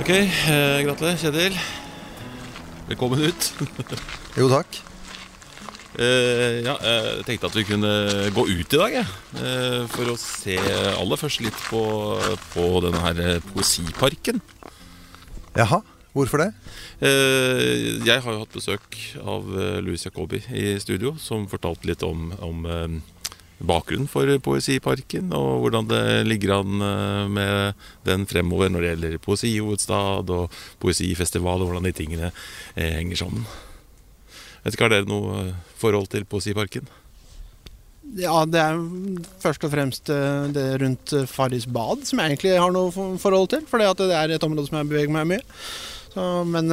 Ok, eh, gratulerer, Kjetil. Velkommen ut. Jo, takk. Eh, ja, jeg tenkte at vi kunne gå ut i dag, jeg. Eh, for å se aller først litt på, på denne her eh, poesiparken. Jaha, hvorfor det? Eh, jeg har jo hatt besøk av eh, Louis Jacobi i studio, som fortalte litt om, om eh, bakgrunnen for Poesiparken, og hvordan det ligger an eh, med den fremover når det gjelder poesihovedstad og poesifestival, og hvordan de tingene eh, henger sammen. Vet ikke, Har dere noe eh, forhold til Poesiparken? Ja, det er først og fremst det rundt Farris bad som jeg egentlig har noe forhold til. For det er et område som jeg beveger meg mye. Så, men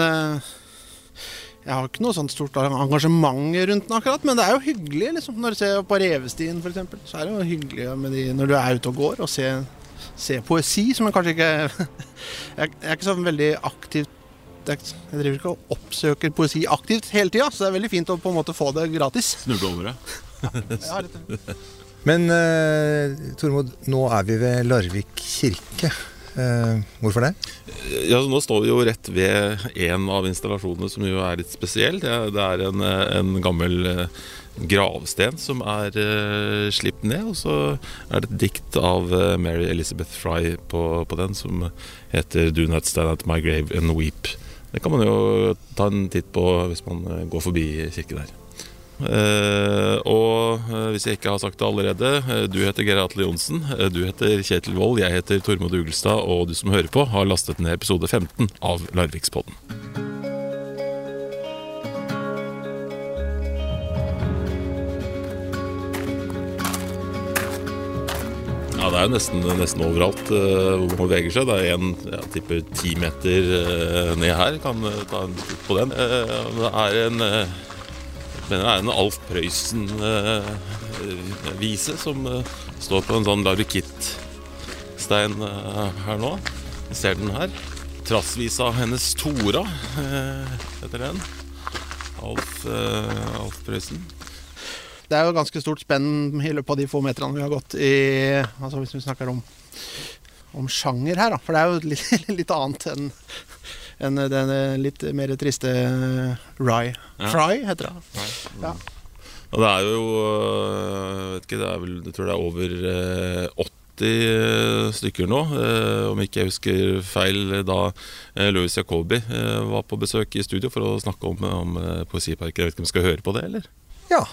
jeg har ikke noe sånt stort engasjement rundt den akkurat. Men det er jo hyggelig liksom, når du ser på Revestien f.eks. Så er det jo hyggelig med de, når du er ute og går og ser, ser poesi, som jeg kanskje ikke Jeg jeg er ikke så veldig aktivt jeg driver ikke og oppsøker poesi aktivt hele tida, så det er veldig fint å på en måte få det gratis. Snuble over det? Ja. Men uh, Tormod, nå er vi ved Larvik kirke. Eh, hvorfor det? Ja, Nå står vi jo rett ved en av installasjonene som jo er litt spesiell. Det er, en, eh, en gammel eh, gravsten som er slipt ned. Og så er det et dikt av Mary Elizabeth Fry på, på den som heter 'Do not stand at my grave and weep'. Det kan man jo ta en titt på hvis man går forbi kirken der. Eh, og eh, hvis jeg ikke har sagt det allerede, eh, du heter Geir Atle Johnsen, du heter Kjetil Wold, jeg heter Tormod Ugelstad, og du som hører på, har lastet ned episode 15 av Larvikspodden. Ja, det er jo nesten, nesten overalt hvor man beveger seg. Det er en jeg tipper ti meter ned her. Kan ta en titt på den. Det er en mener det er en Alf Prøysen-vise som eh, står på en sånn larukittstein eh, her nå. Vi ser den her. Trassvisa hennes Tora eh, heter den. Alf, eh, Alf Prøysen. Det er jo ganske stort spenn i løpet av de få meterne vi har gått i altså Hvis vi snakker om, om sjanger her, da. For det er jo litt, litt annet enn enn den litt mer triste Rye. Ja. Fry heter det. Ja. Og det er jo Jeg vet ikke, det er vel, Jeg tror det er over øh, 80 stykker nå, om ikke jeg husker feil, da Louis Jacobi var på besøk i studio for å snakke om, om Poesiparken. Jeg vet ikke om vi skal høre på det, eller? Ja.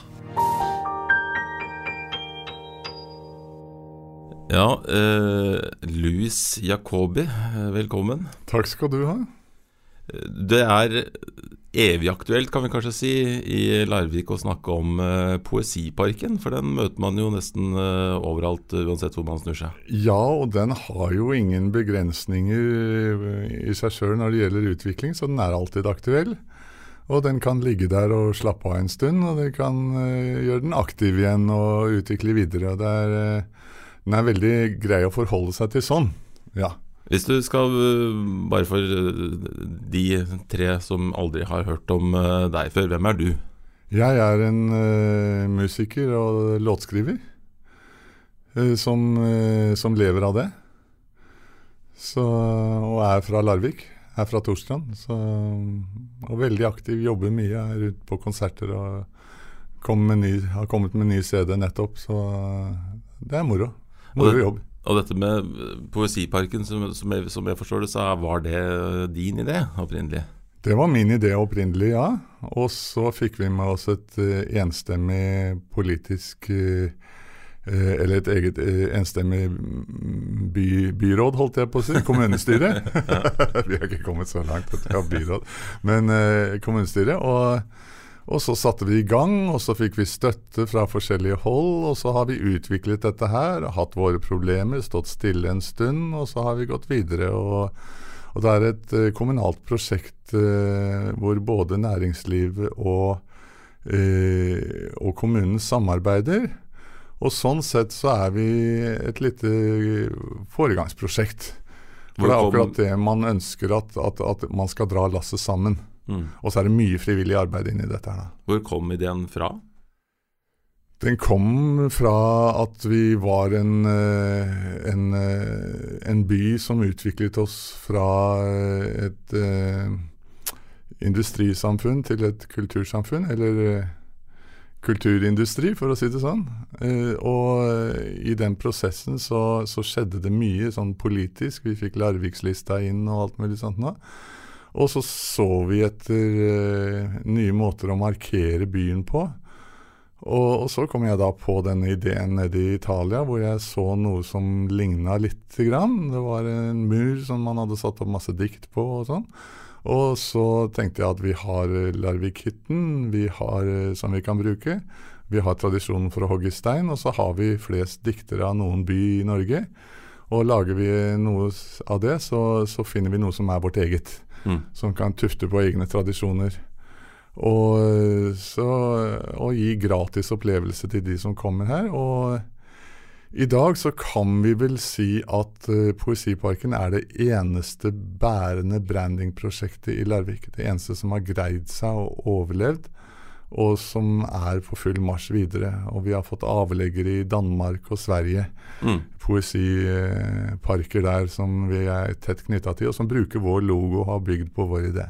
Ja, eh, Louis Jacobi, velkommen. Takk skal du ha. Det er evig aktuelt, kan vi kanskje si, i Larvik å snakke om øh, Poesiparken. For den møter man jo nesten øh, overalt, øh, uansett hvor man snur seg. Ja, og den har jo ingen begrensninger eh, i seg sjøl når det gjelder utvikling, så den er alltid aktuell. Og den kan ligge der og slappe av en stund, og det kan eh, gjøre den aktiv igjen og utvikle videre. og det er, eh, Den er veldig grei å forholde seg til sånn. Ja. Hvis du skal, øh, bare for øh, de tre som aldri har hørt om øh, deg før, hvem er du? Jeg er en uh, musiker og låtskriver uh, som, uh, som lever av det. Så, og er fra Larvik. Er fra Torstrand. Så, og veldig aktiv, jobber mye. Er ute på konserter og kom med ny, har kommet med ny CD nettopp. Så det er moro. Moro jobb. Og dette med øh, Poesiparken, som, som, jeg, som jeg forstår det, så var det øh, din idé opprinnelig? Det var min idé opprinnelig, ja. Og så fikk vi med oss et eh, enstemmig politisk eh, eh, Eller et eget eh, enstemmig mm, by, byråd, holdt jeg på å si. Kommunestyre. vi har ikke kommet så langt at vi har byråd, men eh, kommunestyre. Og, og så satte vi i gang, og så fikk vi støtte fra forskjellige hold. Og så har vi utviklet dette her, hatt våre problemer, stått stille en stund, og så har vi gått videre. og og det er et eh, kommunalt prosjekt eh, hvor både næringslivet og, eh, og kommunen samarbeider. Og sånn sett så er vi et lite foregangsprosjekt. For det er akkurat det man ønsker, at, at, at man skal dra lasset sammen. Mm. Og så er det mye frivillig arbeid inni dette her. da. Hvor kom ideen fra? Den kom fra at vi var en, eh, en, eh, en by som utviklet oss fra eh, et industrisamfunn til et kultursamfunn, eller kulturindustri, for å si det sånn. Og i den prosessen så, så, skjedde det mye sånn politisk. Vi fikk Larvikslista inn og alt mulig sånt nå. Og så så vi etter nye måter å markere byen på. Og, og, så kom jeg da på denne ideen nede i Italia, hvor jeg så noe som ligna lite grann. Det var en mur som man hadde satt opp masse dikt på og sånn. Og så tenkte jeg at vi har Larvik-hytten vi har, eh, som vi kan bruke. Vi har tradisjonen for å hogge stein, og så har vi flest diktere av noen by i Norge. Og lager vi noe av det, så, så finner vi noe som er vårt eget. Mm. Som kan tufte på egne tradisjoner. Og, så, og gi gratis opplevelse til de som kommer her. Og i dag så kan vi vel si at uh, Poesiparken er det eneste bærende brandingprosjektet i Larvik. Det eneste som har greid seg og overlevd, og som er på full marsj videre. Og vi har fått avleggere i Danmark og Sverige. Mm. Poesiparker der som vi er tett knytta til, og som bruker vår logo og har bygd på vår idé.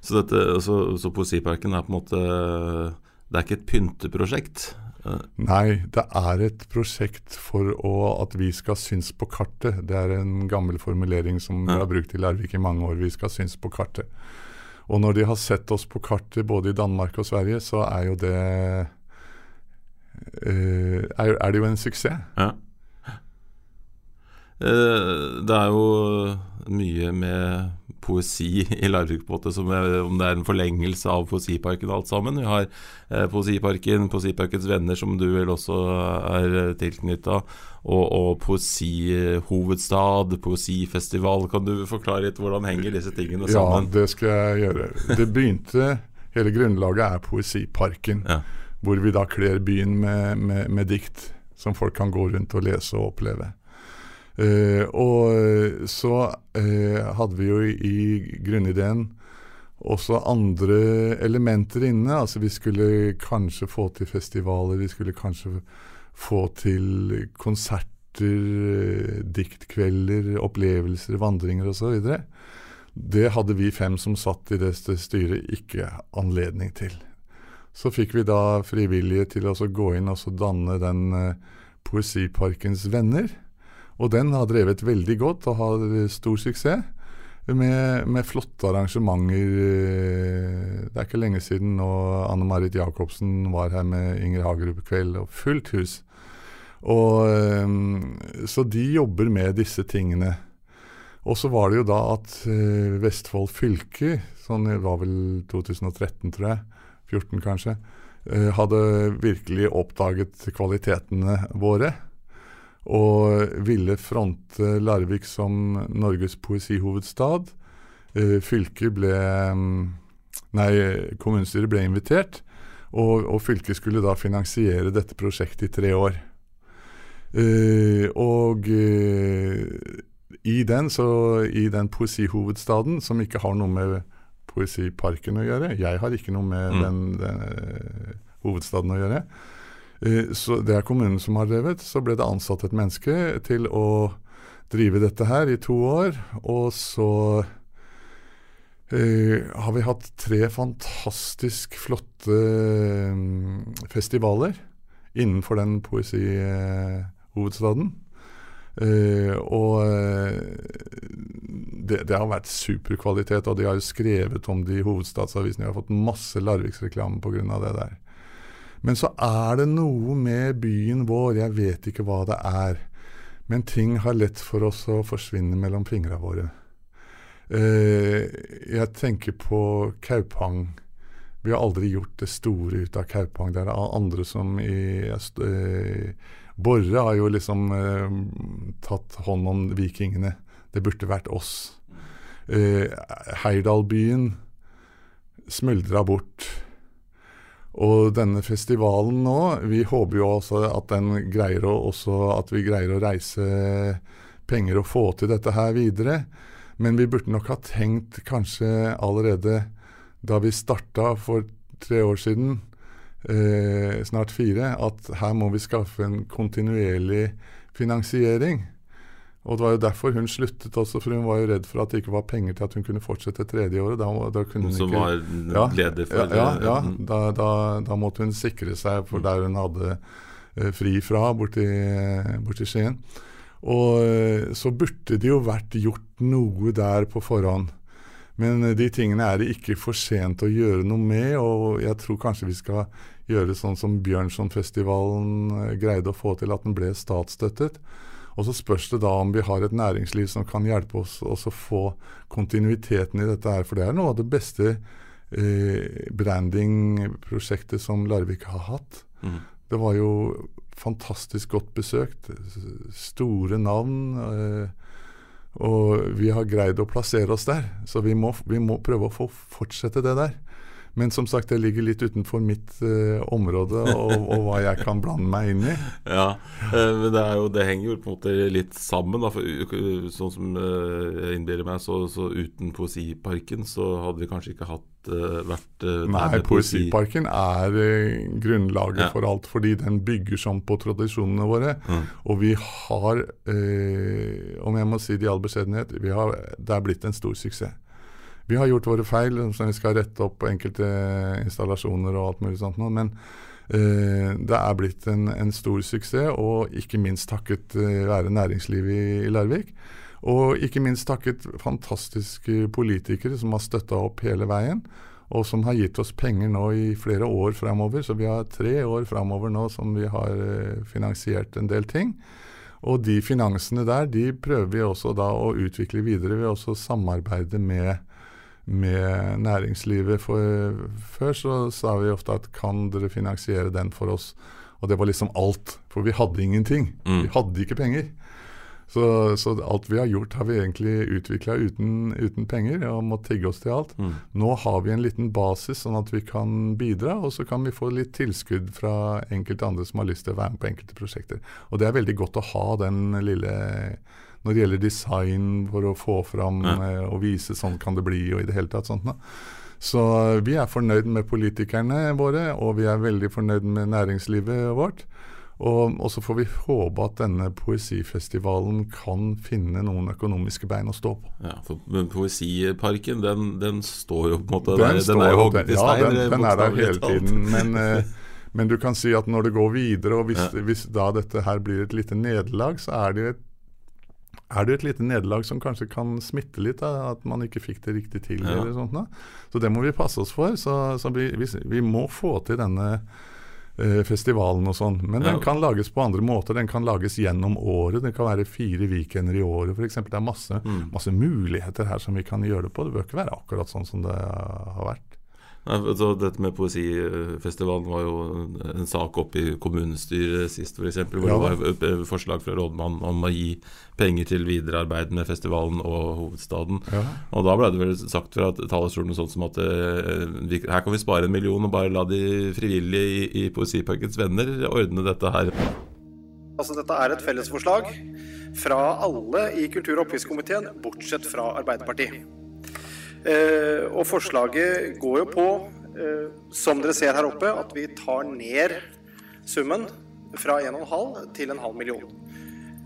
Så, dette, så, så Poesiparken er på en måte Det er ikke et pynteprosjekt? Nei, det er et prosjekt for å, at vi skal synes på kartet. Det er en gammel formulering som vi har brukt i Larvik i mange år. Vi skal synes på kartet. Og når de har sett oss på kartet både i Danmark og Sverige, så er jo det uh, er, er, det jo en suksess. Ja. Uh, det er jo mye med poesi i Larvik, på en måte, som er, om det er en forlengelse av Poesiparken og alt sammen. Vi har eh, Poesiparken, Poesiparkens venner, som du vel også er tilknytta, og, og poesihovedstad, poesifestival. Kan du forklare litt hvordan henger disse tingene sammen? Ja, det skal jeg gjøre. Det begynte Hele grunnlaget er Poesiparken, ja. hvor vi da kler byen med, med, med dikt som folk kan gå rundt og lese og oppleve. Uh, og så uh, hadde vi jo i, grunnideen også andre elementer inne. Altså vi skulle kanskje få til festivaler, vi skulle kanskje få til konserter, diktkvelder, opplevelser, vandringer osv. Det hadde vi fem som satt i det styret, ikke anledning til. Så fikk vi da frivillige til å gå inn og danne den Poesiparkens venner. Og den har drevet veldig godt og har stor suksess. Med, med, flotte arrangementer. Det er ikke lenge siden nå Anne Marit Jacobsen var her med Inger Hagerup kveld, og fullt hus. Og, eh, så de jobber med disse tingene. Og så var det jo da at uh, Vestfold fylke, sånn det var vel 2013, tror jeg, 14 kanskje, uh, hadde virkelig oppdaget kvalitetene våre og ville fronte Larvik som Norges poesihovedstad. Eh, fylket ble mm, Nei, kommunestyret ble invitert, og, og, fylket skulle da finansiere dette prosjektet i tre år. Eh, og eh, i den, så i den poesihovedstaden, som ikke har noe med Poesiparken å gjøre Jeg har ikke noe med mm. den, den hovedstaden å gjøre. Eh, så Det er kommunen som har drevet. Så ble det ansatt et menneske til å drive dette her i to år. Og så eh, har vi hatt tre fantastisk flotte um, festivaler innenfor den poesihovedstaden. Eh, og det, det, har vært superkvalitet, og de har jo skrevet om det i hovedstadsavisene. Vi har fått masse Larviksreklame pga. det der. Men så er det noe med byen vår, jeg vet ikke hva det er. Men ting har lett for oss å forsvinne mellom fingra våre. Eh, jeg tenker på Kaupang. Vi har aldri gjort det store ut av Kaupang. Det er andre som i eh, Borre har jo liksom eh, tatt hånd om vikingene. Det burde vært oss. Heidalbyen smuldra bort. Og denne festivalen nå, vi håper jo også at den greier å, også at vi greier å reise penger og få til dette her videre. Men vi burde nok ha tenkt kanskje allerede da vi starta for tre år siden, eh, snart fire, at her må vi skaffe en kontinuerlig finansiering. Og Det var jo derfor hun sluttet også, for hun var jo redd for at det ikke var penger til at hun kunne fortsette tredje året. Da, da hun Som ikke, var leder for Ja, ja, ja mm. da, da, da måtte hun sikre seg for der hun hadde eh, fri fra, borti, borti Skien. Og eh, så burde det jo vært gjort noe der på forhånd. Men eh, de tingene er det ikke for sent å gjøre noe med, og jeg tror kanskje vi skal gjøre sånn som Bjørnsonfestivalen eh, greide å få til, at den ble statsstøttet. Og så spørs det da om vi har et næringsliv som kan hjelpe oss å få kontinuiteten i dette her. For det er noe av det beste eh, brandingprosjektet som Larvik har hatt. Mm. Det var jo fantastisk godt besøkt. Store navn. Eh, og vi har greid å plassere oss der. Så vi må, vi må prøve å få fortsette det der. Men som sagt, det ligger litt utenfor mitt uh, område og, og, hva jeg kan blande meg inn i. Ja, uh, men det, jo, det, henger jo på en måte litt sammen. Da, for, uh, sånn som jeg innbiller meg, så, så, uten Poesiparken så hadde vi kanskje ikke hatt vært Nei, Poesiparken er grunnlaget ja. for alt, fordi den bygger sånn på tradisjonene våre. Mm. Og vi har, om jeg må si det i all beskjedenhet, det er blitt en stor suksess. Vi har gjort våre feil, som vi skal rette opp på enkelte installasjoner og alt mulig sånt nå, men eh, det er blitt en, en, stor suksess, og ikke minst takket eh, være næringslivet i, i, Larvik. Og ikke minst takket fantastiske politikere som har støtta opp hele veien, og som har gitt oss penger nå i flere år framover. Så vi har tre år framover nå som vi har eh, finansiert en del ting. Og de finansene der de prøver vi også da å utvikle videre ved å samarbeide med med næringslivet. For, før så sa vi ofte at kan dere finansiere den for oss? Og det var liksom alt. For vi hadde ingenting. Mm. Vi hadde ikke penger. Så, så, alt vi har gjort, har vi egentlig utvikla uten, uten, penger og må tigge oss til alt. Mm. Nå har vi en liten basis, sånn at vi kan bidra, og så kan vi få litt tilskudd fra enkelte andre som har lyst til å være med på enkelte prosjekter. Og det er veldig godt å ha den lille når det gjelder design, for å få fram ja. Eh, og vise sånn kan det bli, og i det hele tatt sånt. Da. Så eh, vi er fornøyd med politikerne våre, og vi er veldig fornøyd med næringslivet vårt. Og, og, så får vi håpe at denne poesifestivalen kan finne noen økonomiske bein å stå på. Ja, for, Men Poesiparken, den, den, står jo på en måte Den, der, den er jo hogd i stein? Ja, den, den er der hele tiden. Men, eh, men, du kan si at når det går videre, og hvis, ja. hvis da dette her blir et lite nederlag, så er det jo et er det et lite nederlag som kanskje kan smitte litt, da, at man ikke fikk det riktig til. Ja. eller sånt da. Så det må vi passe oss for. Så, så vi, vi, vi, må få til denne eh, festivalen og sånn. Men ja. den kan lages på andre måter. Den kan lages gjennom året. Det kan være fire weekender i året f.eks. Det er masse, mm. masse muligheter her som vi kan gjøre det på. Det bør ikke være akkurat sånn som det har vært. Altså, dette med Poesifestivalen var jo en sak oppe i kommunestyret sist, f.eks. Hvor ja. det var forslag fra rådmannen om å gi penger til videre arbeid med festivalen og hovedstaden. Ja. Og da ble det vel sagt fra talerstolen sånn som at eh, vi, her kan vi spare en million og bare la de frivillige i, i Poesiparkens venner ordne dette her. Altså, dette er et fellesforslag fra alle i kultur- og oppgiftskomiteen, bortsett fra Arbeiderpartiet. Eh, og forslaget går jo på, eh, som dere ser her oppe, at vi tar ned summen fra 1,5 til en halv million.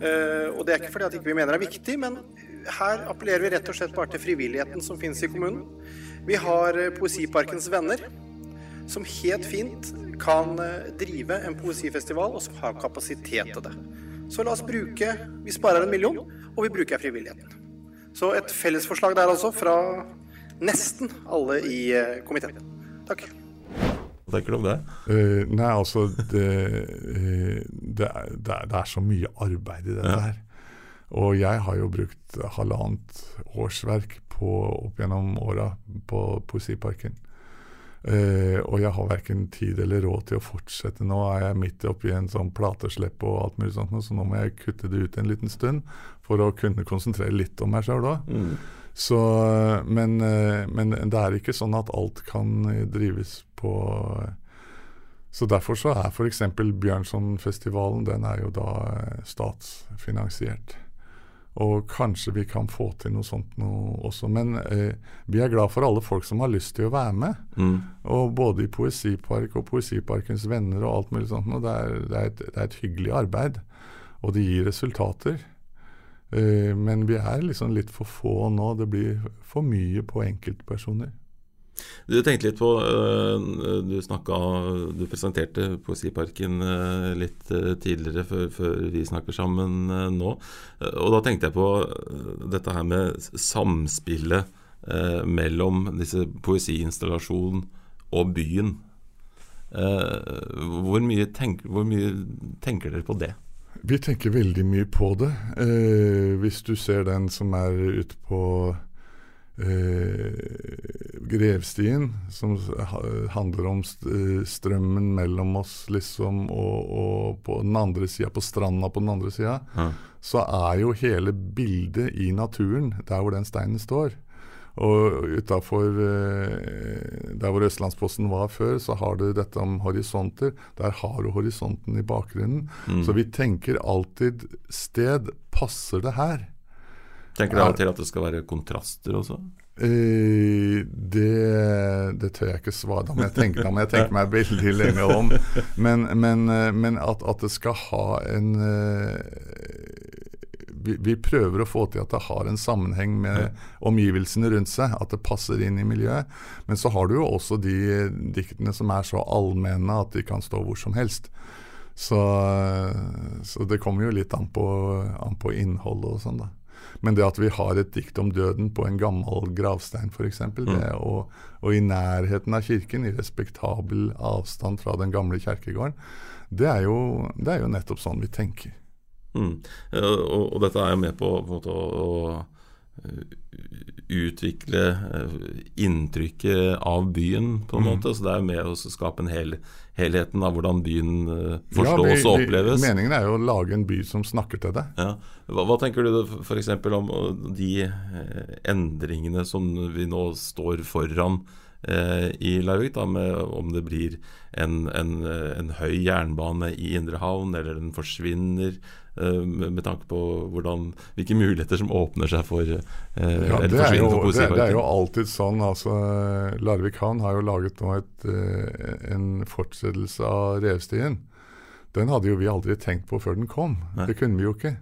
Eh, og det er ikke fordi at ikke vi mener det er viktig, men her appellerer vi rett og slett bare til frivilligheten som finnes i kommunen. Vi har Poesiparkens Venner, som helt fint kan drive en poesifestival, og som har kapasitet til det. Så la oss bruke Vi sparer en million, og vi bruker frivilligheten. Så et fellesforslag der altså, fra nesten alle i eh, komiteen. Takk. Hva tenker du om det? Uh, nei, altså det, uh, det, er, det, er, så mye arbeid i dette ja. her. Og jeg har jo brukt halvannet årsverk på, opp gjennom åra på Poesiparken. Uh, og jeg har verken tid eller råd til å fortsette. Nå er jeg midt oppi en sånn plateslepp og alt mulig sånt, så nå må jeg kutte det ut en liten stund for å kunne konsentrere litt om meg sjøl òg. Så, men, eh, men, det er ikke sånn at alt kan drives på Så derfor så er f.eks. Bjørnsonfestivalen den er jo da eh, statsfinansiert. Og kanskje vi kan få til noe sånt noe også. Men eh, vi er glad for alle folk som har lyst til å være med. Mm. Og både i Poesipark og Poesiparkens venner og alt mulig sånt. Og det, er, det, er et, det er et hyggelig arbeid. Og det gir resultater. Eh, men vi er liksom litt for få nå. Det blir for mye på enkeltpersoner. Du tenkte litt på øh, Du snakka Du presenterte Poesiparken øh, litt tidligere før, før, vi snakker sammen nå. Og da tenkte jeg på dette her med samspillet mellom disse poesiinstallasjonen og byen. Hvor mye, tenk, hvor mye tenker dere på det? Vi tenker veldig mye på det. Eh, hvis du ser den som er ute på eh, Grevstien, som handler om eh, strømmen mellom oss, liksom, og, og på den andre sida, på stranda på den andre sida, ja. så er jo hele bildet i naturen der hvor den steinen står. Og utafor eh, der hvor Østlandsposten var før, så har du dette om horisonter. Der har du horisonten i bakgrunnen. Mm. Så vi tenker alltid sted. Passer det her? Tenker du av og til at det skal være kontraster også? Eh, det, det, tør jeg ikke svare på. Jeg tenker, jeg tenker meg veldig lenge om. Men, men, eh, men at, at, det skal ha en uh, vi, vi, prøver å få til at det har en sammenheng med omgivelsene rundt seg. At det passer inn i miljøet. Men så har du jo også de diktene som er så allmenne at de kan stå hvor som helst. Så, så det kommer jo litt an på, an på innholdet og sånn, da. Men det at vi har et dikt om døden på en gammel gravstein f.eks., mm. og, og i nærheten av kirken, i respektabel avstand fra den gamle kjerkegården, det er jo, det er jo nettopp sånn vi tenker. Mm. Og, og, dette er jo med på, på måte, å, eh, utvikle eh, inntrykket av byen, på en mm. måte. Så det er jo med å skape en hel, helheten av hvordan byen forstås ja, og oppleves. Meningen er jo å lage en by som snakker til deg. Ja. Hva, hva, tenker du f.eks. om de endringene som vi nå står foran? Eh, i Larvik, da, med om det blir en, en, en høy jernbane i Indre Havn, eller den forsvinner. Uh, med tanke på hvordan, hvilke muligheter som åpner seg for uh, ja, det, er jo, det, det, er jo alltid sånn. altså Larvik havn har jo laget nå et, en fortsettelse av Revstien. Den hadde jo vi aldri tenkt på før den kom. Nei. Det kunne vi jo ikke.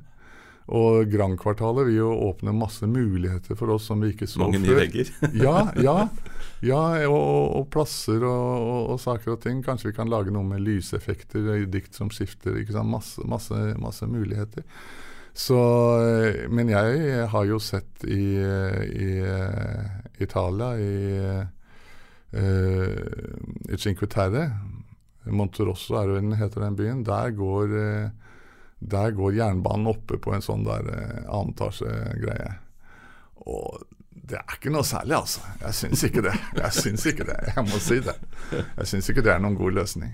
Og Grand-kvartalet vil jo åpne masse muligheter for oss som vi ikke så Mange før. Mange nye vegger. ja, ja, ja og, og, plasser og, og, og, saker og ting. Kanskje vi kan lage noe med lyseffekter i dikt som skifter. Masse, masse, masse muligheter. Så, men jeg har jo sett i, i Italia, i, i Cinque Terre Monterosso er den, heter den byen. Der går der går jernbanen oppe på en sånn der eh, annetasjegreie. Og det er ikke noe særlig, altså. Jeg syns ikke det. Jeg syns ikke det, jeg må si det. Jeg syns ikke det er noen god løsning.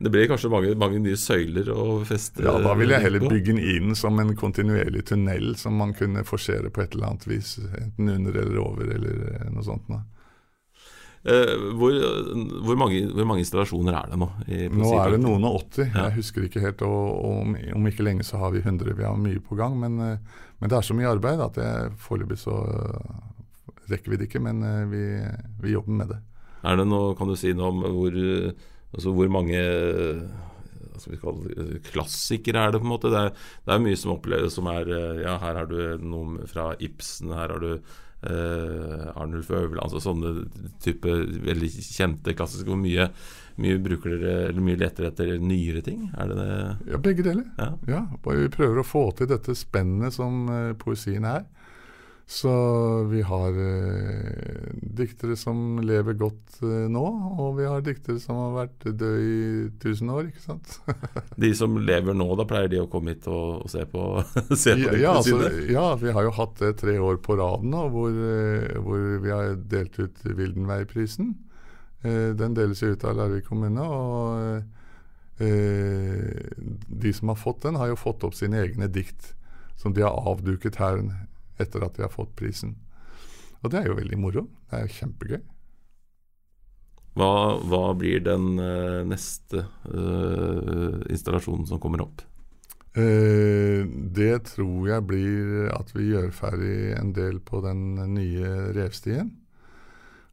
Det blir kanskje mange, mange nye søyler å feste Ja, da vil jeg heller bygge den inn som en kontinuerlig tunnel som man kunne forsere på et eller annet vis. Enten under eller over, eller eh, noe sånt. Noe. Eh, hvor, hvor, mange, hvor, mange, installasjoner er det nå? nå er det noen og 80. Ja. Jeg husker ikke helt. Og, om, om, ikke lenge så har vi 100. Vi har mye på gang. Men, eh, men det er så mye arbeid at foreløpig så eh, rekker vi det ikke. Men vi, vi, jobber med det. Er det noe, Kan du si noe om hvor, altså hvor mange klassikere er det på en måte? Det er, det er mye som oppleves som er Ja, her har du noe fra Ibsen. Her har du Arnulf Øverland, altså sånne type veldig kjente klassiske. Hvor mye, mye bruker dere, eller mye leter etter nyere ting? Er det det? Ja, begge deler. Ja. ja. Vi prøver å få til dette spennet som uh, poesien er. Så vi har eh, diktere som lever godt eh, nå, og vi har diktere som har vært døde i tusen år, ikke sant. de som lever nå, da pleier de å komme hit og, og se på, se på ja, ja, altså, ja, vi har jo hatt det tre år på rad nå, hvor, eh, hvor vi har delt ut Wildenveiprisen. Eh, den deles jo ut av Larvik kommune. og eh, de som har fått den, har jo fått opp sine egne dikt som de har avduket her etter at de har fått prisen. Og det er jo veldig moro. Det er jo kjempegøy. Hva, hva blir den uh, neste uh, installasjonen som kommer opp? Uh, det tror jeg blir at vi gjør ferdig en del på den nye revstien.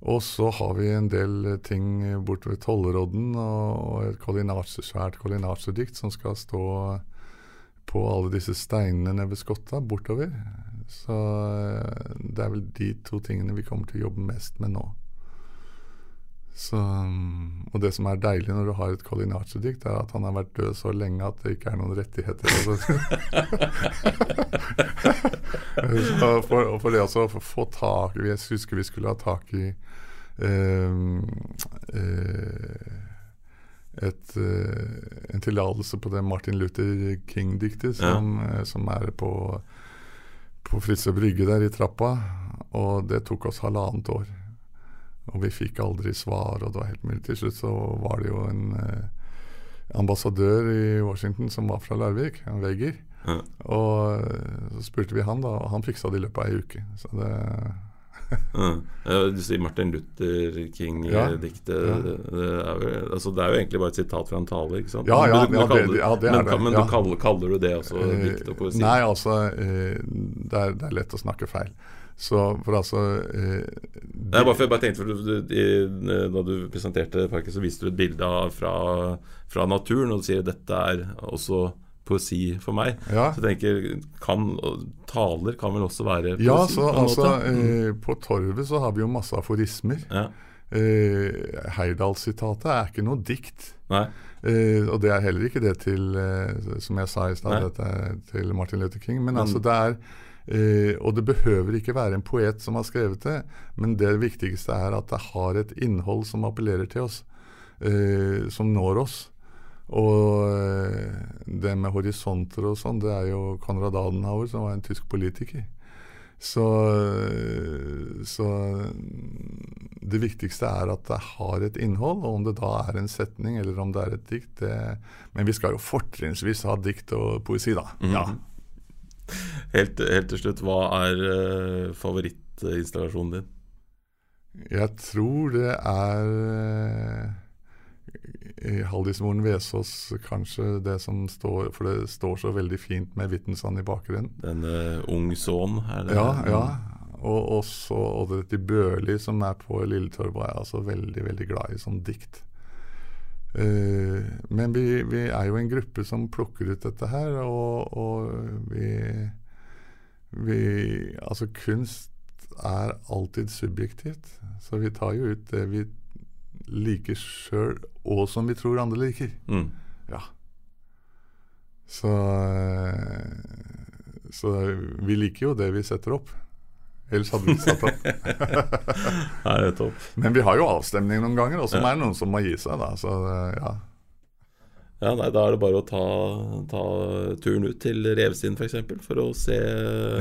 Og så har vi en del ting borte ved Tollerodden og, et koordinats, svært koordinatsedikt som skal stå på alle disse steinene nede ved Skotta bortover. Så eh, det er vel de to tingene vi kommer til å jobbe mest med nå. Så, mm, og det som er deilig når du har et koordinatsedikt, er at han har vært død så lenge at det ikke er noen rettigheter. så for, for det altså å få tak Jeg husker vi skulle ha tak i um, uh, et, uh, en tillatelse på det Martin Luther King-diktet som, ja. som, er på, på Fritzøe brygge der i trappa. Og det tok oss halvannet år. Og vi fikk aldri svar, og det var helt mulig. Til slutt så var det jo en eh, ambassadør i Washington som var fra Larvik, en Vegger. Ja. Og så spurte vi han, da, og han fiksa det i løpet av ei uke. Så det. Du sier Martin Luther King-diktet. Ja. Det, det, altså, det, er jo egentlig bare et sitat fra en tale, ikke sant? Ja, ja, du, du, ja, det, ja det, er det. Men, du kaller, kaller, du det også dikt og poesi? Nei, altså det er, det er lett å snakke feil. Så for altså eh, er bare for jeg bare tenkte for du, i, Da du presenterte parken, så viste du et bilde fra, fra, naturen, og du sier dette er også poesi for meg. Ja. Så jeg tenker kan, Taler kan vel også være poesi? Ja, så, på, altså, eh, på Torvet så har vi jo masse aforismer. Ja. Eh, Heyerdahl-sitatet er ikke noe dikt. Eh, og det er heller ikke det til, eh, som jeg sa i stad, til Martin Luther King. Men, men altså, det er Eh, og det behøver ikke være en poet som har skrevet det, men det viktigste er at det har et innhold som appellerer til oss, eh, som når oss. Og eh, det med horisonter og sånn, det er jo Konrad Adenauer, som var en tysk politiker. Så, eh, så, det viktigste er at det har et innhold, og om det da er en setning eller om det er et dikt det, Men vi skal jo fortrinnsvis ha dikt og poesi, da. Mm. Ja. Helt, helt, til slutt, hva er uh, favorittinstallasjonen din? Jeg tror det er uh, i Haldismoren Vesås kanskje det som står For det står så veldig fint med Vittensand i bakgrunnen. Den uh, ung sønn? Ja, ja. Og også Odd Rett Børli, som er på Lilletorva, er jeg altså veldig, veldig glad i som dikt. Uh, men vi, vi, er jo en gruppe som plukker ut dette her, og, og vi, vi Altså, kunst er alltid subjektivt. Så vi tar jo ut det vi liker sjøl, og som vi tror andre liker. Mm. Ja. Så, så vi liker jo det vi setter opp. Ellers hadde vi ikke satt opp. Nei, det er topp. Men vi har jo avstemning noen ganger, og så ja. er det noen som må gi seg. da, så ja. Ja, nei, Da er det bare å ta, ta turen ut til Revstien f.eks. For, for å se,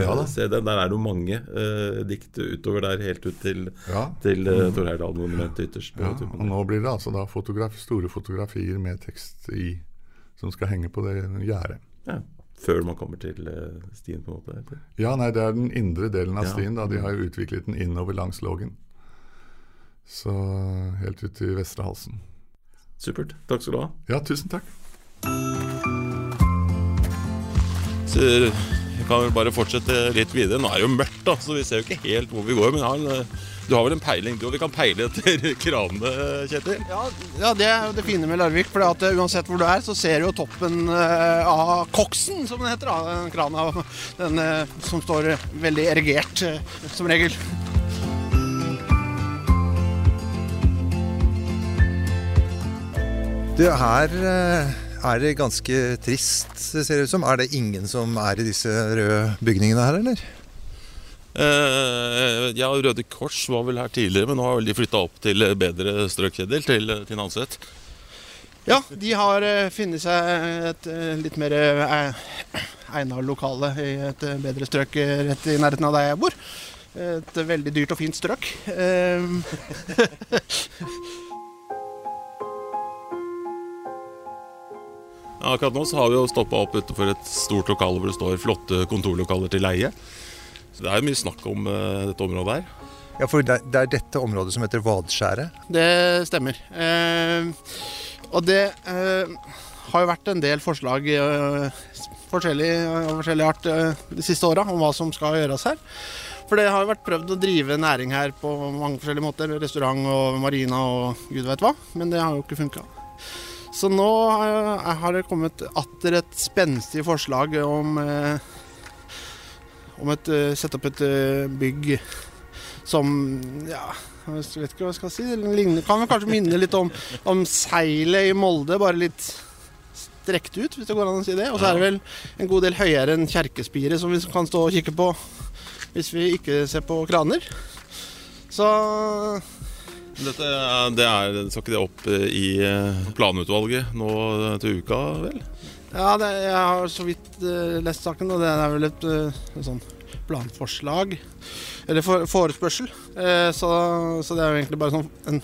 ja, se, den. Der er det jo mange uh, dikt utover der, helt ut til, ja. til uh, Tor Heyerdahl-monumentet ytterst. Ja, og nå blir det altså da fotograf, store fotografier med tekst i, som skal henge på det gjerdet. Ja før man kommer til uh, stien? på en måte? Eller? Ja, nei, det er den indre delen av stien. da, De har jo utviklet den innover langs Lågen. Så helt ut til Vestre Halsen. Supert. Takk skal du ha. Ja, tusen takk. Så jeg kan vel bare fortsette litt videre. Nå er det jo mørkt, da, så vi ser jo ikke helt hvor vi går. Men har en eh, du har vel en peiling, du, og vi kan peile etter kranene, Kjetil? Ja, ja, det er det fine med Larvik. For at eh, uansett hvor du er, så ser du jo toppen uh, av koksen, som den heter. Da. Den krana den, uh, som står veldig erigert, som regel. Du, her er det ganske trist, ser det ut som. Er det ingen som er i disse røde bygningene her, eller? Eh, ja, Røde Kors var vel her tidligere, men nå har vel de flytta opp til bedre strøkkjedel, til, til Nanset? Ja, de har uh, funnet seg et litt mer egna lokale i et bedre strøk rett i nærheten av der jeg bor. Et veldig dyrt og fint strøk. akkurat nå så har vi jo stoppa opp utenfor et stort lokale hvor det står flotte kontorlokaler til leie. Så det er jo mye snakk om uh, dette området her. Ja, for det, det, er dette området som heter Vadskjæret? Det stemmer. Eh, og det eh, har jo vært en del forslag, eh, forskjellig, av forskjellig art eh, de siste åra om hva som skal gjøres her. For det har jo vært prøvd å drive næring her på mange forskjellige måter. Restaurant og marina og gud vet hva. Men det har jo ikke funka. Så nå eh, har det kommet atter et spenstig forslag om eh, om å sette opp et eh, bygg som ja, jeg vet ikke hva jeg skal si. Ligner, kan vel kanskje minne litt om, om seilet i Molde, bare litt strekt ut, hvis det går an å si det. Og så er det vel en god del høyere enn kjerkespiret som vi kan stå og kikke på hvis vi ikke ser på kraner. Så Dette er- det er, skal ikke det opp eh, i eh, planutvalget nå til uka, vel? Ja, det, jeg har så vidt eh, lest saken, og det er vel et, eh, et sånn planforslag. Eller for, forespørsel. Eh, så, så det er jo egentlig bare sånn en,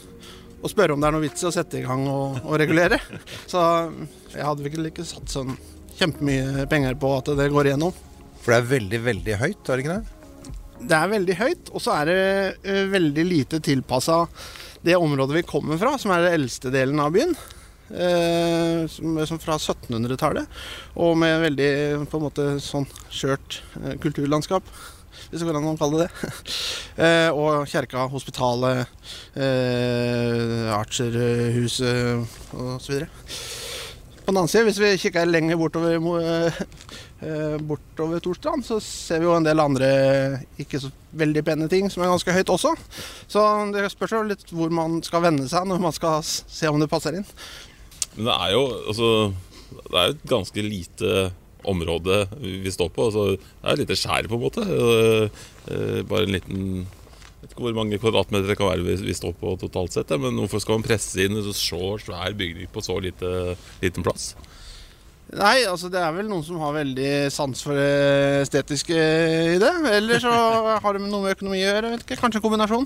å spørre om det er noe vits i å sette i gang og, og regulere. Så jeg hadde vel ikke satt sånn kjempemye penger på at det går igjennom. For det er veldig, veldig høyt, er det ikke det? Det er veldig høyt, og så er det eh, veldig lite tilpassa det området vi kommer fra, som er den eldste delen av byen. Eh, som, som fra 1700-tallet. Og med veldig på en måte sånn skjørt eh, kulturlandskap, hvis det går an å kalle det det. eh, og kjerka, hospitalet, eh, Archerhuset osv. På den annen side, hvis vi kikker lenger bortover, eh, bortover Torstrand, så ser vi jo en del andre ikke så veldig pene ting som er ganske høyt også. Så det spørs jo litt hvor man skal vende seg når man skal se om det passer inn. Men det er jo altså, Det er et ganske lite område vi står på. Altså, det er et lite skjær, på en måte. Eh, eh, bare en liten jeg vet ikke hvor mange kvadratmeter det kan være vi står på totalt sett. Men hvorfor skal man presse inn en så svær bygning på så lite, liten plass? Nei, altså det er vel noen som har veldig sans for det estetiske i det. Eller så har det noe med økonomi å gjøre. Vet ikke, kanskje en kombinasjon.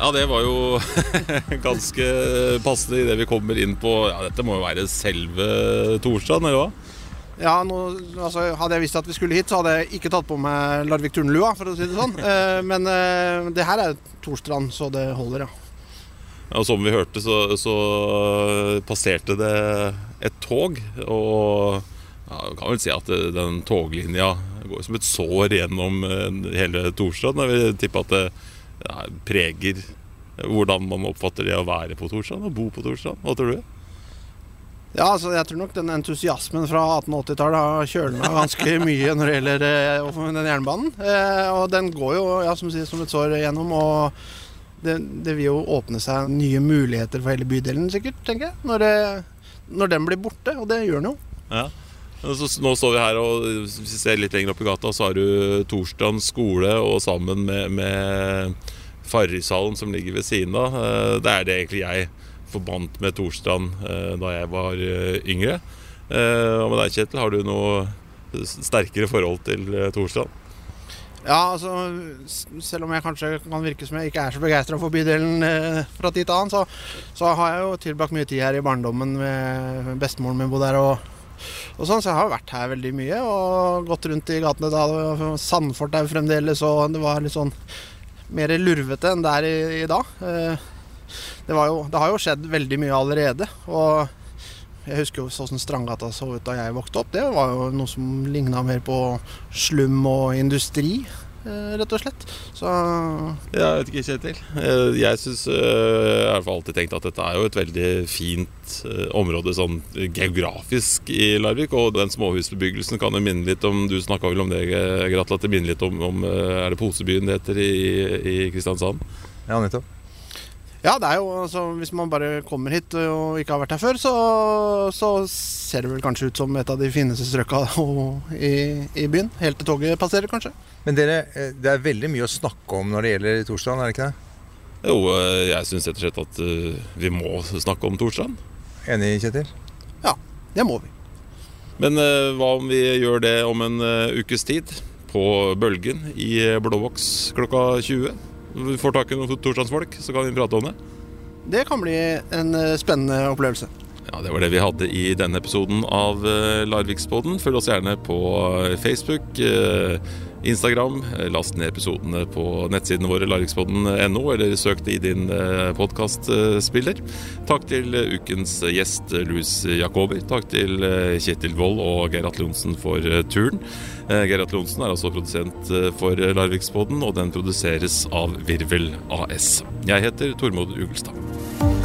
Ja, det var jo ganske passende idet vi kommer inn på Ja, dette må jo være selve Torstrand, eller hva? Ja, nå, altså, Hadde jeg visst at vi skulle hit, så hadde jeg ikke tatt på meg Larvik Turnlua, for å si det sånn. Eh, men eh, det her er Torstrand, så det holder, ja. Og som vi hørte, så, så passerte det et tog. Og ja, kan vel si at den toglinja går som et sår gjennom eh, hele Torstrand. Jeg vil tippe at det ja, preger hvordan man oppfatter det å være på Torstrand og bo på Torstrand. Hva tror du? Ja, altså jeg tror nok den entusiasmen fra 1880-tallet har kjølna ganske mye når det gjelder eh, den jernbanen. Eh, og den går jo ja, som, sier, som et sår gjennom, og det, det vil jo åpne seg nye muligheter for hele bydelen, sikkert, tenker jeg. Når, det, når den blir borte, og det gjør den jo. Ja. Så, nå står vi her, og hvis vi ser litt lenger opp i gata, så har du Torstrand skole, og sammen med, med Farrishallen som ligger ved siden av. Eh, Det er det egentlig jeg forbandt med Torstrand eh, da jeg var eh, yngre. Eh, Og med deg, Kjetil, har du noe sterkere forhold til Torstrand? Ja, altså Selv om jeg kanskje kan virke som jeg ikke er så begeistra for bydelen eh, fra tid til annen, så, så har jeg jo tilbrakt mye tid her i barndommen med bestemoren min bodde her. Og, og sånn, Så jeg har vært her veldig mye og gått rundt i gatene da. Sandfort er jo fremdeles, og det var litt sånn mer lurvete enn det er i, i dag. Eh, det, var jo, det har jo skjedd veldig mye allerede. og jeg husker jo sånn Strandgata så ut da jeg vokste opp. Det var jo noe som ligna mer på slum og industri, eh, rett og slett. Så Jeg vet ikke, Kjetil. Eh, Jeg syns Jeg har i hvert fall alltid tenkt at dette er jo et veldig fint eh, område sånn geografisk i Larvik. Og den småhusbebyggelsen kan jo minne litt om Du snakka vel om det, Gratla, at det minner litt om, om eh, Er det Posebyen det heter i, i Kristiansand? Ja, nettopp. Ja, det er jo altså Hvis man bare kommer hit og ikke har vært her før, så, så ser det vel kanskje ut som et av de fineste strøka i, i byen. Helt til toget passerer, kanskje. Men dere, eh, det er veldig mye å snakke om når det gjelder Torstrand, er det ikke det? Jo, eh, jeg syns rett og slett at eh, vi må snakke om Torstrand. Enig, Kjetil? Ja, Det må vi. Men hva om vi gjør det om en ukes tid? På Bølgen i Blåboks klokka 20. Vi får tak i noen torsdagsfolk, så kan vi prate om det. Det kan bli en eh, spennende opplevelse. Ja, Det var det vi hadde i denne episoden av uh, Larvikspodden. Følg oss gjerne på Facebook, uh, Instagram. Last ned episodene på nettsidene våre larvikspodden.no, eller søk det i din podkastspiller. Takk til ukens gjest Louis Jacobi. Takk til Kjetil Wold og Atle Johnsen for turen. Geir Atle Johnsen er altså produsent for Larvikspodden, og den produseres av Virvel AS. Jeg heter Tormod Ugelstad.